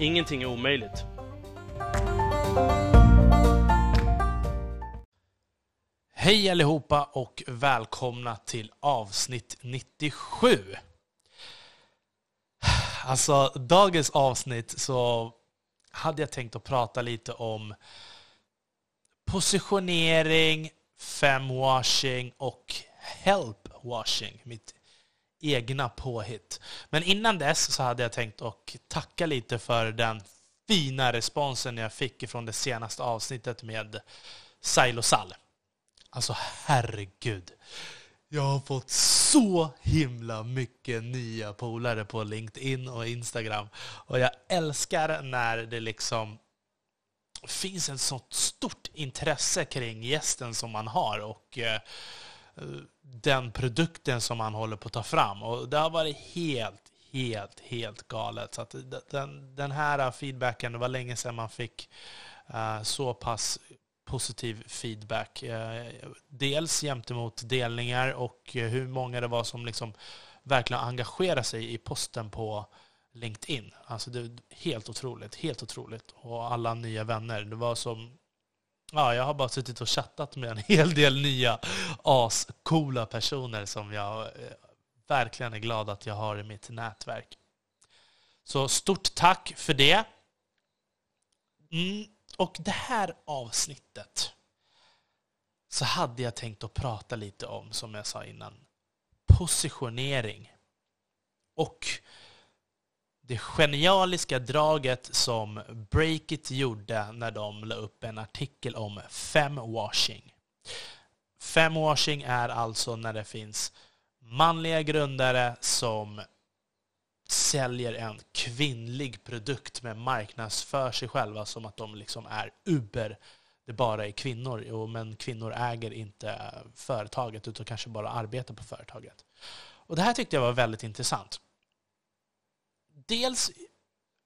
Ingenting är omöjligt. Hej allihopa och välkomna till avsnitt 97. Alltså, dagens avsnitt så hade jag tänkt att prata lite om positionering, femwashing och helpwashing. Mitt egna påhitt. Men innan dess så hade jag tänkt att tacka lite för den fina responsen jag fick från det senaste avsnittet med Sail Sal. Alltså herregud. Jag har fått så himla mycket nya polare på LinkedIn och Instagram. Och jag älskar när det liksom finns ett sånt stort intresse kring gästen som man har. Och eh, den produkten som man håller på att ta fram. Och det har varit helt, helt, helt galet. Så den, den här feedbacken, det var länge sedan man fick uh, så pass positiv feedback. Eh, dels gentemot delningar och eh, hur många det var som liksom verkligen engagerade sig i posten på LinkedIn. Alltså det är helt otroligt, helt otroligt. Och alla nya vänner. Det var som Ja, jag har bara suttit och chattat med en hel del nya ascoola personer som jag eh, verkligen är glad att jag har i mitt nätverk. Så stort tack för det. Mm, och det här avsnittet så hade jag tänkt att prata lite om, som jag sa innan, positionering. Och det genialiska draget som Breakit gjorde när de la upp en artikel om femwashing. Femwashing är alltså när det finns manliga grundare som säljer en kvinnlig produkt med marknadsför sig själva som att de liksom är Uber. Det bara är kvinnor, men kvinnor äger inte företaget utan kanske bara arbetar på företaget. Och Det här tyckte jag var väldigt intressant dels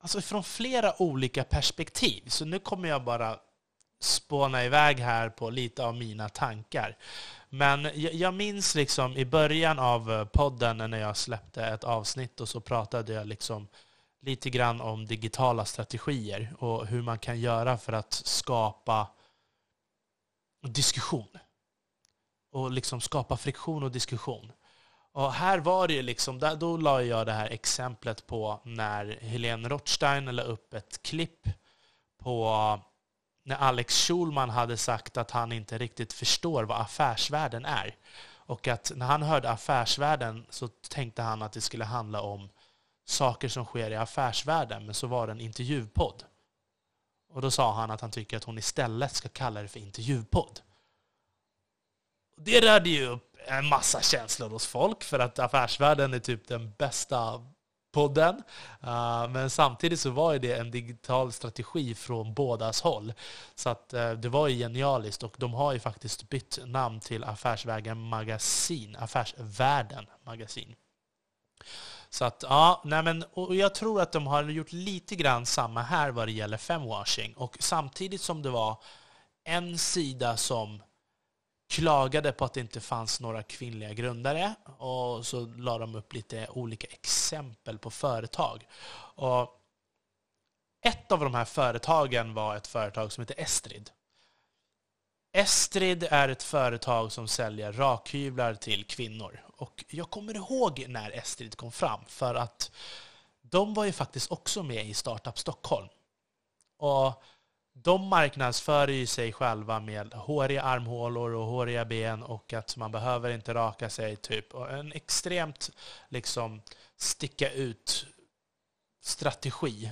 alltså från flera olika perspektiv. Så nu kommer jag bara spåna iväg här på lite av mina tankar. Men jag minns liksom i början av eh, podden när jag släppte ett avsnitt och så pratade jag liksom lite grann om digitala strategier och hur man kan göra för att skapa diskussion. Och liksom skapa friktion och diskussion. Och här var det ju liksom, då la jag det här exemplet på när Helene Rothstein la upp ett klipp på när Alex Schulman hade sagt att han inte riktigt förstår vad affärsvärlden är. Och att när han hörde affärsvärlden så tänkte han att det skulle handla om saker som sker i affärsvärlden, men så var det en intervjupodd. Och då sa han att han tycker att hon istället ska kalla det för intervjupodd. Det rörde ju upp en massa känslor hos folk för att Affärsvärlden är typ den bästa podden. Uh, men samtidigt så var det en digital strategi från bådas håll. Så att uh, det var ju genialiskt och de har ju faktiskt bytt namn till Affärsvägen Magasin, Affärsvärlden Magasin. Så att, ja, nej men, och jag tror att de har gjort lite grann samma här vad det gäller femwashing. Och samtidigt som det var en sida som klagade på att det inte fanns några kvinnliga grundare och så la de upp lite olika exempel på företag. Och ett av de här företagen var ett företag som heter Estrid. Estrid är ett företag som säljer rakhyvlar till kvinnor. Och jag kommer ihåg när Estrid kom fram, för att de var ju faktiskt också med i Startup Stockholm. Och de marknadsför ju sig själva med håriga armhålor och håriga ben och att man behöver inte raka sig. typ. Och en extremt liksom sticka ut strategi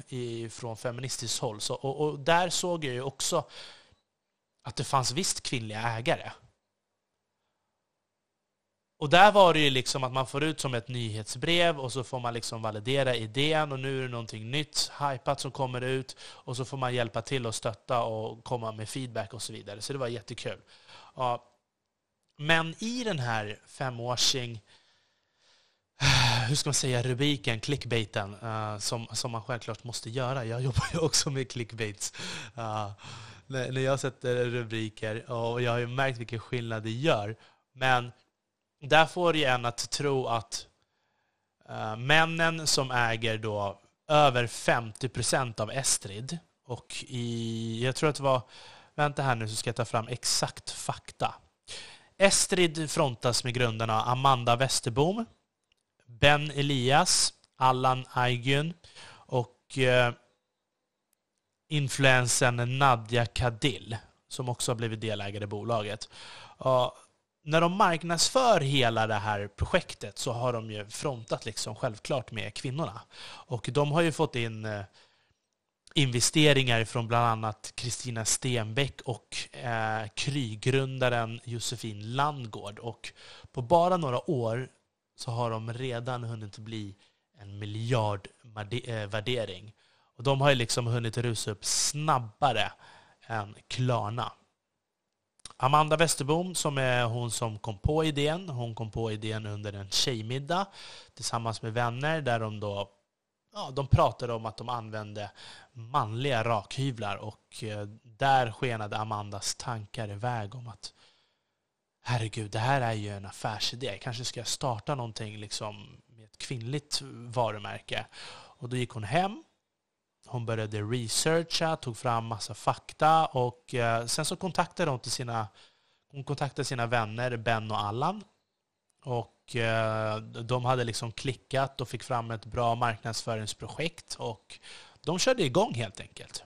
från feministiskt håll. Så, och, och, där såg jag ju också att det fanns visst kvinnliga ägare och där var det ju liksom att man får ut som ett nyhetsbrev och så får man liksom validera idén och nu är det någonting nytt, hypat som kommer ut och så får man hjälpa till och stötta och komma med feedback och så vidare. Så det var jättekul. Ja. Men i den här femwashing hur ska man säga, rubriken, clickbaiten, eh, som, som man självklart måste göra. Jag jobbar ju också med clickbaits. Eh, när jag sätter rubriker, och jag har ju märkt vilken skillnad det gör. Men där får ju en att tro att uh, männen som äger då över 50 procent av Estrid, och i, jag tror att det var, vänta här nu så ska jag ta fram exakt fakta. Estrid frontas med grundarna Amanda Westerbom, Ben Elias, Allan Aygun och eh, influensen Nadja Kadil, som också har blivit delägare i bolaget. Och när de marknadsför hela det här projektet så har de ju frontat liksom självklart med kvinnorna. Och de har ju fått in eh, investeringar från bland annat Kristina Stenbeck och eh, Kry-grundaren Josefin Landgård. Och på bara några år så har de redan hunnit bli en miljardvärdering. Eh, och de har ju liksom hunnit rusa upp snabbare än Klarna. Amanda Westerbom, som är hon som kom på idén, hon kom på idén under en tjejmiddag tillsammans med vänner där de då ja, de pratade om att de använde manliga rakhyvlar och eh, där skenade Amandas tankar iväg om att herregud, det här är ju en affärsidé. Kanske ska jag starta någonting liksom med ett kvinnligt varumärke. Och då gick hon hem. Hon började researcha, tog fram massa fakta och eh, sen så kontaktade hon, till sina, hon kontaktade sina vänner Ben och Allan. Och eh, de hade liksom klickat och fick fram ett bra marknadsföringsprojekt och de körde igång helt enkelt.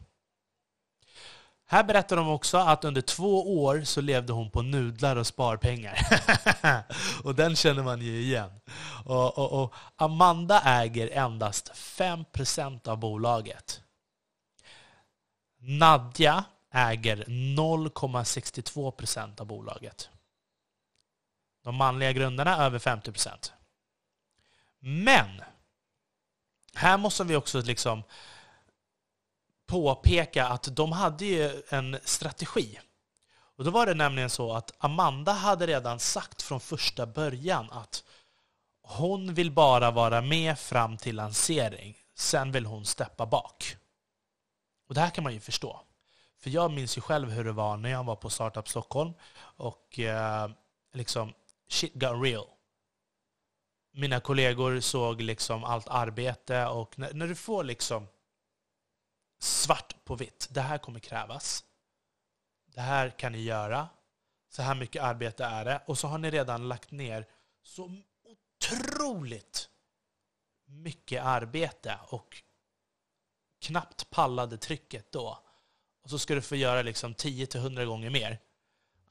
Här berättar de också att under två år så levde hon på nudlar och sparpengar. och den känner man ju igen. Och, och, och Amanda äger endast 5% av bolaget. Nadja äger 0,62% av bolaget. De manliga grundarna över 50%. Men här måste vi också liksom påpeka att de hade ju en strategi. Och då var det nämligen så att Amanda hade redan sagt från första början att hon vill bara vara med fram till lansering. Sen vill hon steppa bak. Och det här kan man ju förstå. För jag minns ju själv hur det var när jag var på Startup Stockholm och eh, liksom shit got real. Mina kollegor såg liksom allt arbete och när, när du får liksom svart på vitt. Det här kommer krävas. Det här kan ni göra. Så här mycket arbete är det. Och så har ni redan lagt ner så otroligt mycket arbete och knappt pallade trycket då. Och så ska du få göra liksom 10-100 gånger mer.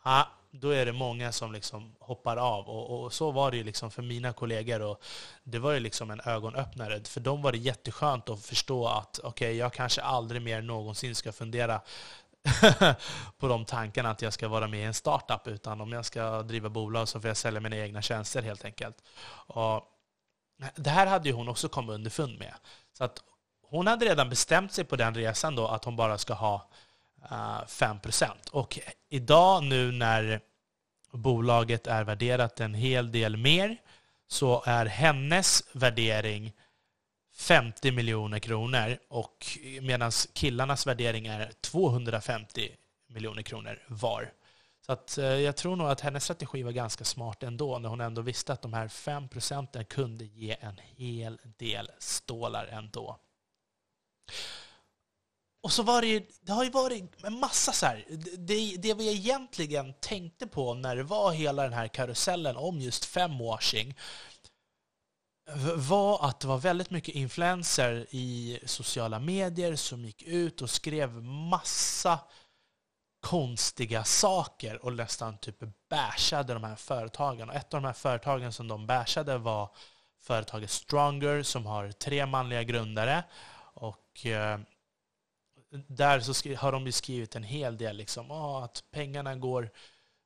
Ah, då är det många som liksom hoppar av. Och, och, så var det ju liksom för mina kollegor. Och det var ju liksom en ögonöppnare. För dem var det jätteskönt att förstå att okej, okay, jag kanske aldrig mer någonsin ska fundera på de tankarna att jag ska vara med i en startup. Utan om jag ska driva bolag så får jag sälja mina egna tjänster helt enkelt. Och det här hade ju hon också kommit underfund med. Så att hon hade redan bestämt sig på den resan då att hon bara ska ha 5 eh, Och idag nu när bolaget är värderat en hel del mer så är hennes värdering 50 miljoner kronor och medan killarnas värdering är 250 miljoner kronor var. Så att, eh, jag tror nog att hennes strategi var ganska smart ändå när hon ändå visste att de här 5 procenten kunde ge en hel del stålar ändå. Och så var det ju, det har ju varit en massa så här, det, det vi egentligen tänkte på när det var hela den här karusellen om just femwashing var att det var väldigt mycket influenser i sociala medier som gick ut och skrev massa konstiga saker och nästan typ bashade de här företagen. Och ett av de här företagen som de bashade var företaget Stronger som har tre manliga grundare. Och eh, där så har de skrivit en hel del liksom, ah, att pengarna går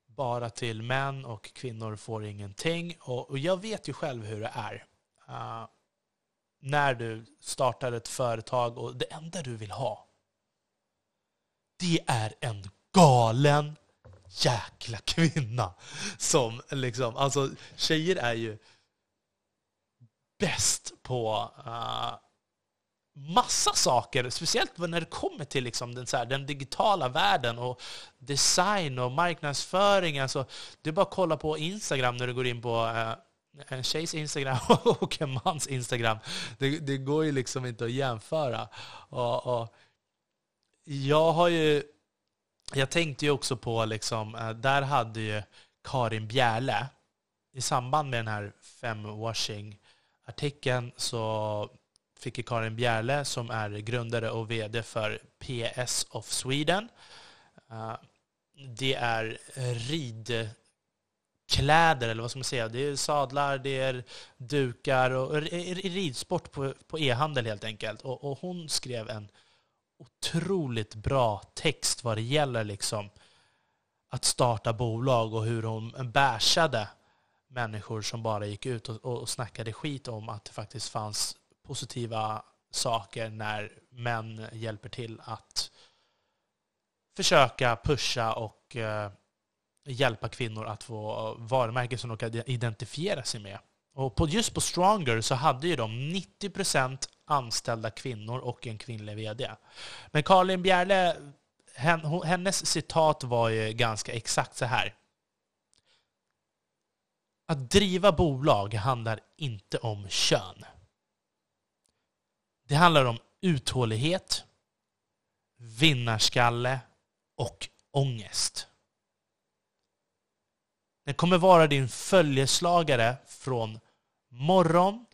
bara till män och kvinnor får ingenting. Och, och jag vet ju själv hur det är. Uh, när du startar ett företag och det enda du vill ha, det är en galen jäkla kvinna. Som liksom, alltså tjejer är ju bäst på uh, massa saker, speciellt när det kommer till liksom den, så här, den digitala världen och design och marknadsföring. Alltså, det är bara att kolla på Instagram när du går in på eh, en tjejs Instagram och en mans Instagram. Det, det går ju liksom inte att jämföra. Och, och jag har ju... Jag tänkte ju också på, liksom, eh, där hade ju Karin Bjärle, i samband med den här femwashing-artikeln så fick Karin Bjärle, som är grundare och VD för PS of Sweden. Eh, det är rid kläder, eller vad ska man säga? Det är sadlar, det är dukar och ridsport på, på e-handel helt enkelt. Och, och, hon skrev en otroligt bra text vad det gäller liksom att starta bolag och hur hon bärsade människor som bara gick ut och, och snackade skit om att det faktiskt fanns positiva saker när män hjälper till att försöka pusha och eh, hjälpa kvinnor att få varumärken som de kan identifiera sig med. Och på, just på Stronger så hade ju de 90% anställda kvinnor och en kvinnlig VD. Men Karin Bjerle, hennes citat var ju ganska exakt så här. Att driva bolag handlar inte om kön. Det handlar om uthållighet, vinnarskalle och ångest. Den kommer vara din följeslagare från morgon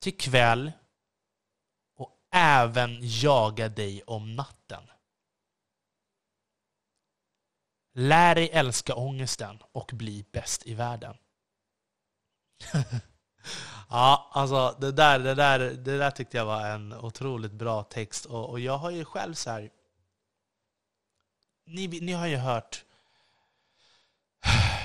till kväll och även jaga dig om natten. Lär dig älska ångesten och bli bäst i världen. ja, alltså det där, det, där, det där tyckte jag var en otroligt bra text. Och, och jag har ju själv så här... Ni, ni har ju hört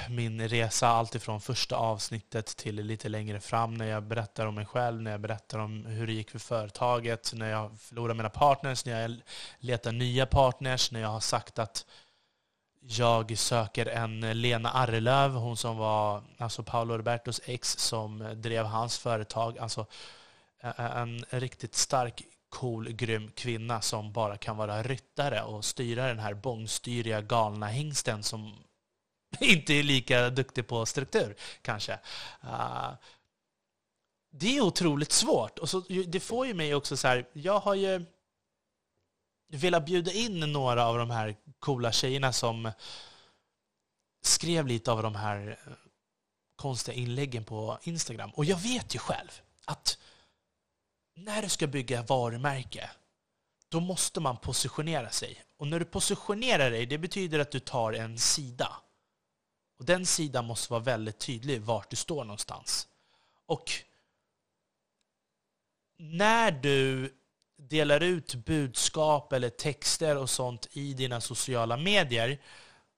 min resa alltifrån första avsnittet till lite längre fram när jag berättar om mig själv, när jag berättar om hur det gick för företaget, när jag förlorade mina partners, när jag letar nya partners, när jag har sagt att jag söker en Lena Arrelöv, hon som var alltså Paolo Robertos ex som drev hans företag. Alltså en riktigt stark, cool, grym kvinna som bara kan vara ryttare och styra den här bångstyriga galna hingsten som inte är lika duktig på struktur, kanske. Det är otroligt svårt. Och så, det får ju mig också så här, jag har ju velat bjuda in några av de här coola tjejerna som skrev lite av de här eh, konstiga inläggen på Instagram. Och jag vet ju själv att när du ska bygga varumärke, då måste man positionera sig. Och när du positionerar dig, det betyder att du tar en sida. Och den sidan måste vara väldigt tydlig vart du står någonstans. Och när du delar ut budskap eller texter och sånt i dina sociala medier,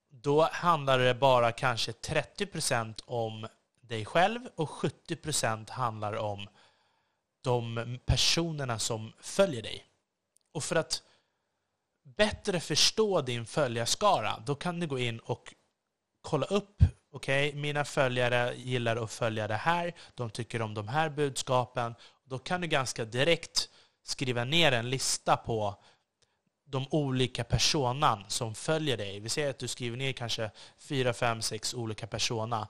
då handlar det bara kanske 30% om dig själv och 70% handlar om de personerna som följer dig. Och för att bättre förstå din följarskara, då kan du gå in och kolla upp, okej, okay, mina följare gillar att följa det här, de tycker om de här budskapen. Då kan du ganska direkt skriva ner en lista på de olika personan som följer dig. Vi säger att du skriver ner kanske fyra, fem, sex olika persona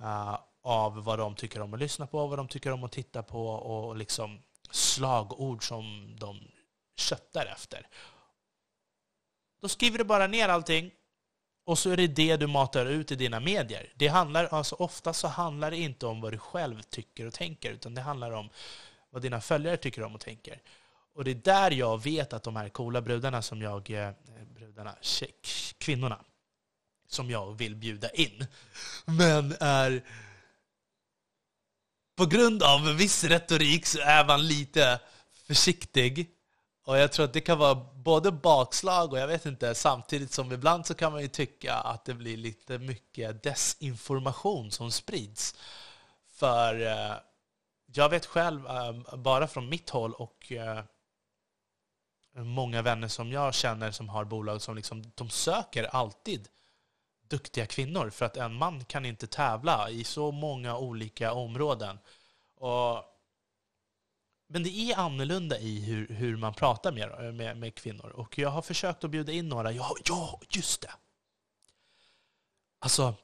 uh, av vad de tycker om att lyssna på, vad de tycker om att titta på och liksom slagord som de köttar efter. Då skriver du bara ner allting och så är det det du matar ut i dina medier. Det handlar, alltså ofta så handlar det inte om vad du själv tycker och tänker, utan det handlar om vad dina följare tycker om och tänker. Och det är där jag vet att de här coola brudarna som jag, eh, brudarna, kvinnorna, som jag vill bjuda in, men är på grund av en viss retorik så är man lite försiktig Och jag tror att det kan vara både bakslag och jag vet inte, samtidigt som ibland så kan man ju tycka att det blir lite mycket desinformation som sprids. För eh, jag vet själv, eh, bara från mitt håll och eh, många vänner som jag känner som har bolag som liksom, de söker alltid duktiga kvinnor för att en man kan inte tävla i så många olika områden. Och, men det är annorlunda i hur, hur man pratar med, eh, med, med, kvinnor. Och jag har försökt att bjuda in några. Ja, ja, just det! Alltså,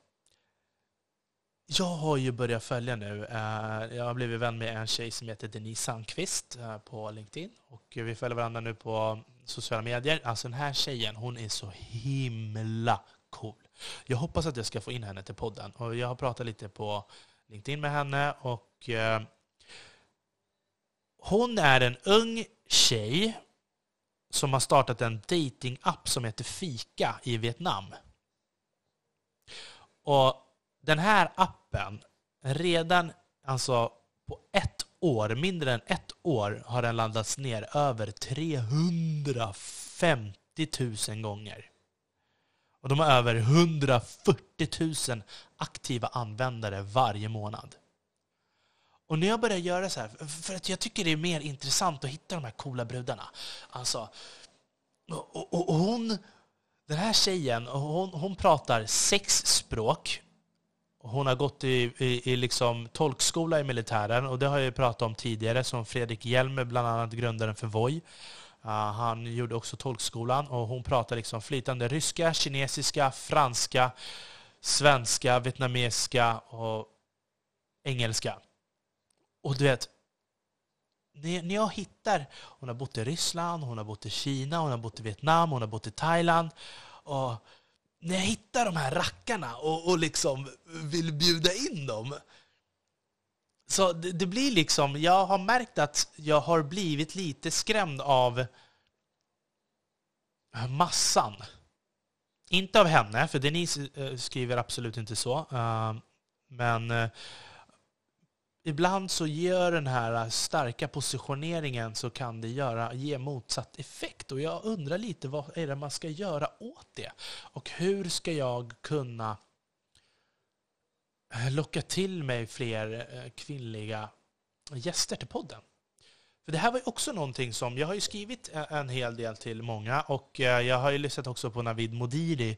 jag har ju börjat följa nu. Eh, jag har blivit vän med en tjej som heter Denise Sandqvist eh, på LinkedIn. Och vi följer varandra nu på sociala medier. Alltså den här tjejen, hon är så himla cool. Jag hoppas att jag ska få in henne till podden. Och jag har pratat lite på LinkedIn med henne. och eh, Hon är en ung tjej som har startat en datingapp som heter Fika i Vietnam. Och den här appen, redan alltså på ett år, mindre än ett år, har den laddats ner över 350 000 gånger. Och de har över 140 000 aktiva användare varje månad. Och när jag börjar göra så här, för att jag tycker det är mer intressant att hitta de här coola brudarna. Alltså, och, och, och hon, den här tjejen, hon, hon pratar sex språk. Hon har gått i, i, i liksom tolkskola i militären och det har jag pratat om tidigare, som Fredrik Hjelmer, bland annat grundaren för Voi. Uh, han gjorde också tolkskolan och hon pratar liksom flytande ryska, kinesiska, franska, svenska, vietnamesiska och engelska. Och du vet, när jag hittar... Hon har bott i Ryssland, hon har bott i Kina, hon har bott i Vietnam, hon har bott i Thailand. Och när jag hittar de här rackarna och, och liksom vill bjuda in dem så det, det, blir liksom, jag har märkt att jag har blivit lite skrämd av massan. Inte av henne, för Denise eh, skriver absolut inte så. Eh, men eh, ibland så gör den här äh, starka positioneringen så kan det göra, ge motsatt effekt. Och jag undrar lite vad är det man ska göra åt det? Och hur ska jag kunna äh, locka till mig fler äh, kvinnliga gäster till podden? För det här var ju också någonting som, jag har ju skrivit en hel del till många och jag har ju lyssnat också på Navid Modiri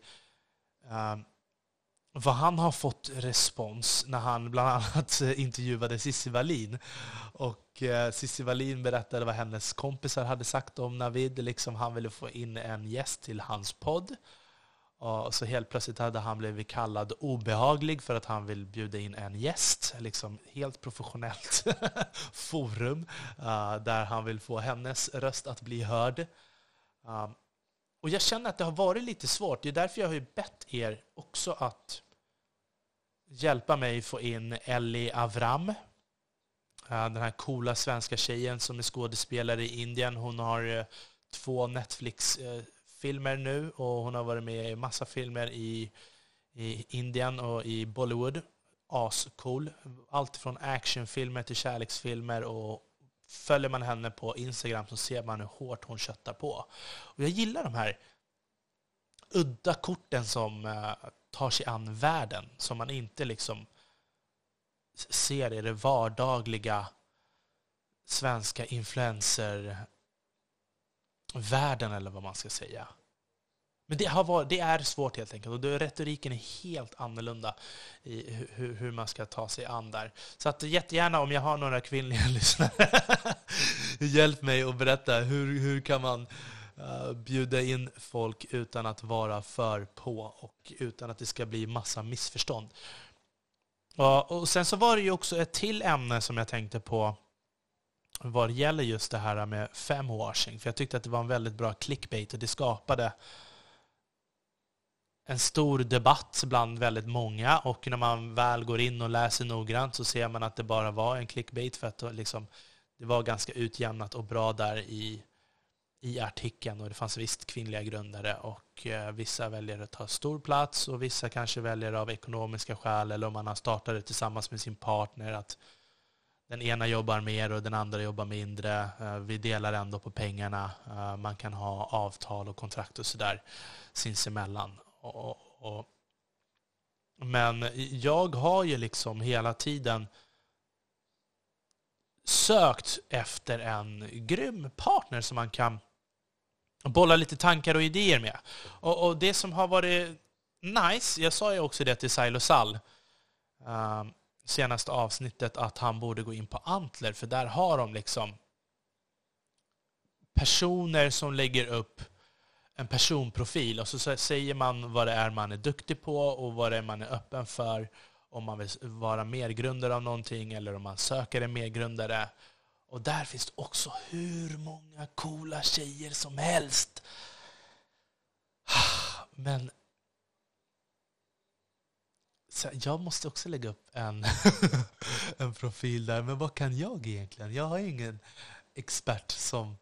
vad han har fått respons när han bland annat eh, intervjuade Cissi Wallin. Och eh, Cissi Wallin berättade vad hennes kompisar hade sagt om Navid. Liksom han ville få in en gäst till hans podd. Och så helt plötsligt hade han blivit kallad obehaglig för att han vill bjuda in en gäst. Liksom helt professionellt forum eh, där han vill få hennes röst att bli hörd. Och jag känner att det har varit lite svårt. Det är därför jag har bett er också att hjälpa mig få in Ellie Avram. Eh, den här coola svenska tjejen som är skådespelare i Indien. Hon har eh, två Netflix-filmer nu och hon har varit med i massa filmer i, i Indien och i Bollywood. Ascool. Allt från actionfilmer till kärleksfilmer och följer man henne på Instagram så ser man hur hårt hon köttar på. Och jag gillar de här udda korten som eh, tar sig an världen, som man inte liksom ser i det vardagliga svenska influencer-världen, eller vad man ska säga. Men det, har varit, det är svårt helt enkelt, och retoriken är helt annorlunda i hur, hur, man ska ta sig an där. Så att jättegärna, om jag har några kvinnliga lyssnare, hjälp mig att berätta hur, hur kan man uh, bjuda in folk utan att vara för på och utan att det ska bli massa missförstånd. Uh, och sen så var det ju också ett till ämne som jag tänkte på vad det gäller just det här med femwashing. För jag tyckte att det var en väldigt bra clickbait och det skapade en stor debatt bland väldigt många och när man väl går in och läser noggrant så ser man att det bara var en clickbait för att liksom, det var ganska utjämnat och bra där i i artikeln och det fanns visst kvinnliga grundare och eh, vissa väljer att ta stor plats och vissa kanske väljer av ekonomiska skäl eller om man har startat det tillsammans med sin partner att den ena jobbar mer och den andra jobbar mindre. Eh, vi delar ändå på pengarna. Eh, man kan ha avtal och kontrakt och sådär sinsemellan. Och, och, men jag har ju liksom hela tiden sökt efter en grym partner som man kan bolla lite tankar och idéer med. Och, och det som har varit nice, jag sa ju också det till Silo Sall, um, senaste avsnittet att han borde gå in på Antler, för där har de liksom personer som lägger upp en personprofil och så säger man vad det är man är duktig på och vad det är man är öppen för, om man vill vara medgrundare av någonting eller om man söker en medgrundare. Och där finns det också hur många coola tjejer som helst. Men så jag måste också lägga upp en, en profil där. Men vad kan jag egentligen? Jag har ingen expert som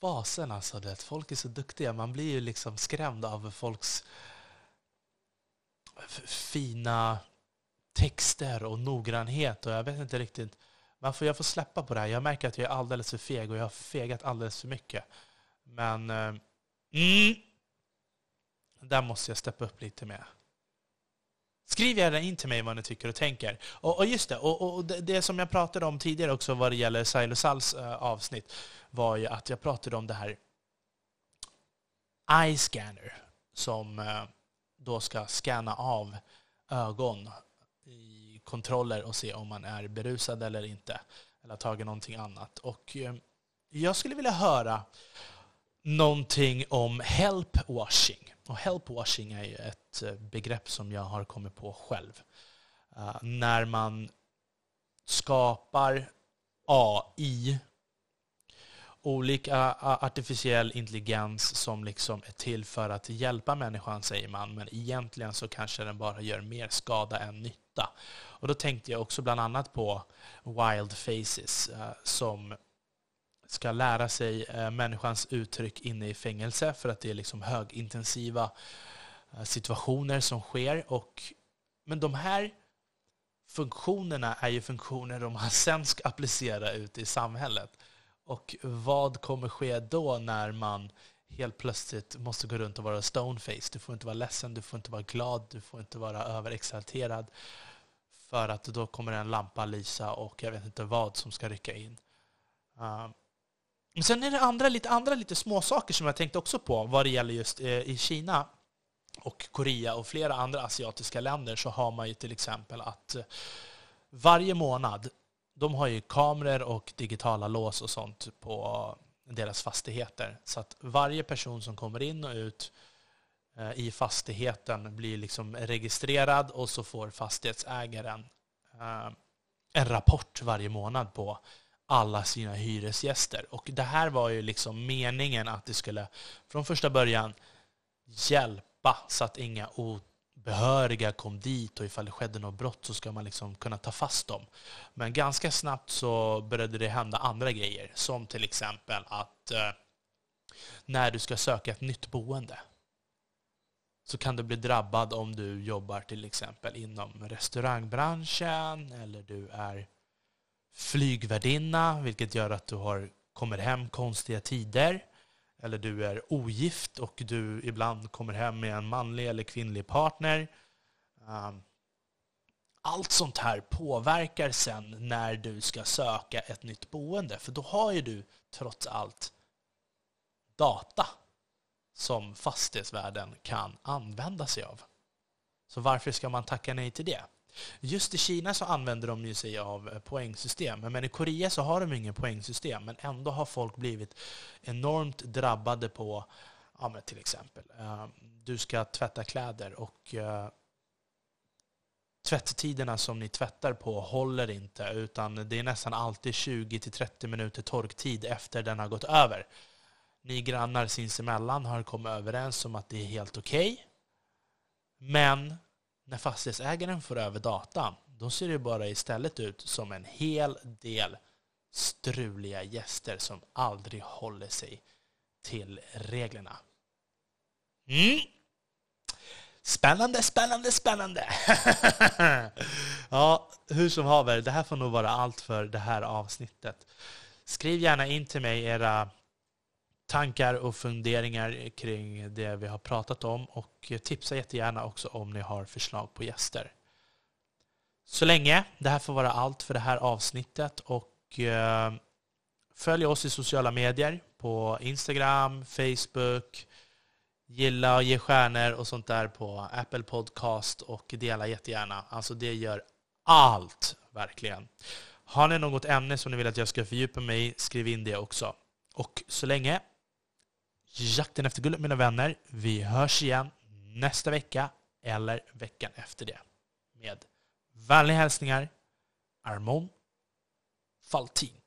fasen alltså. Det. Folk är så duktiga. Man blir ju liksom skrämd av folks fina texter och noggrannhet. Och jag vet inte riktigt. Man får, jag får släppa på det här. Jag märker att jag är alldeles för feg och jag har fegat alldeles för mycket. Men eh, mm, där måste jag steppa upp lite mer. Skriv gärna in till mig vad ni tycker och tänker. Och, och just det, och, och det, det, som jag pratade om tidigare också vad det gäller Silosals Sals eh, avsnitt var ju att jag pratade om det här eye scanner som eh, då ska scanna av ögon i kontroller och se om man är berusad eller inte. Eller har tagit någonting annat. Och eh, jag skulle vilja höra någonting om help washing. Och help washing är ju ett eh, begrepp som jag har kommit på själv. Uh, när man skapar AI, olika artificiell intelligens som liksom är till för att hjälpa människan, säger man, men egentligen så kanske den bara gör mer skada än nytta. Och då tänkte jag också bland annat på Wild Faces eh, som ska lära sig eh, människans uttryck inne i fängelse för att det är liksom högintensiva eh, situationer som sker. Och, men de här funktionerna är ju funktioner de man sen ska applicera ut i samhället. Och vad kommer ske då när man helt plötsligt måste gå runt och vara stoneface? Du får inte vara ledsen, du får inte vara glad, du får inte vara överexalterad. För att då kommer en lampa lysa och jag vet inte vad som ska rycka in. Men sen är det andra, lite, andra lite små saker som jag tänkte också på vad det gäller just eh, i Kina och Korea och flera andra asiatiska länder så har man ju till exempel att eh, varje månad, de har ju kameror och digitala lås och sånt på deras fastigheter. Så att varje person som kommer in och ut eh, i fastigheten blir liksom registrerad och så får fastighetsägaren eh, en rapport varje månad på alla sina hyresgäster. Och det här var ju liksom meningen att det skulle från första början hjälpa så att inga Behöriga kom dit och ifall det skedde något brott så ska man liksom kunna ta fast dem. Men ganska snabbt så började det hända andra grejer, som till exempel att eh, när du ska söka ett nytt boende så kan du bli drabbad om du jobbar till exempel inom restaurangbranschen eller du är flygvärdinna, vilket gör att du har, kommer hem konstiga tider. Eller du är ogift och du ibland kommer hem med en manlig eller kvinnlig partner. Ehm, allt sånt här påverkar sen när du ska söka ett nytt boende. För då har ju du trots allt data som fastighetsvärden kan använda sig av. Så varför ska man tacka nej till det? Just i Kina så använder de ju sig av eh, poängsystem, men i Korea så har de ingen poängsystem, men ändå har folk blivit enormt drabbade på, ja, till exempel, eh, du ska tvätta kläder och eh, tvätttiderna som ni tvättar på håller inte, utan det är nästan alltid 20-30 minuter torktid efter den har gått över. Ni grannar sinsemellan har kommit överens om att det är helt okej, okay, men när fastighetsägaren får över data då ser det bara istället ut som en hel del struliga gäster som aldrig håller sig till reglerna. Mm. Spännande, spännande, spännande! ja, hur som haver, det här får nog vara allt för det här avsnittet. Skriv gärna in till mig era tankar och funderingar kring det vi har pratat om och tipsa jättegärna också om ni har förslag på gäster. Så länge, det här får vara allt för det här avsnittet och eh, följ oss i sociala medier på Instagram, Facebook, gilla och ge stjärnor och sånt där på Apple Podcast och dela jättegärna. Alltså det gör allt, verkligen. Har ni något ämne som ni vill att jag ska fördjupa mig i, skriv in det också. Och så länge, jakten efter guldet mina vänner. Vi hörs igen nästa vecka eller veckan efter det. Med vänliga hälsningar, Armon Faltin.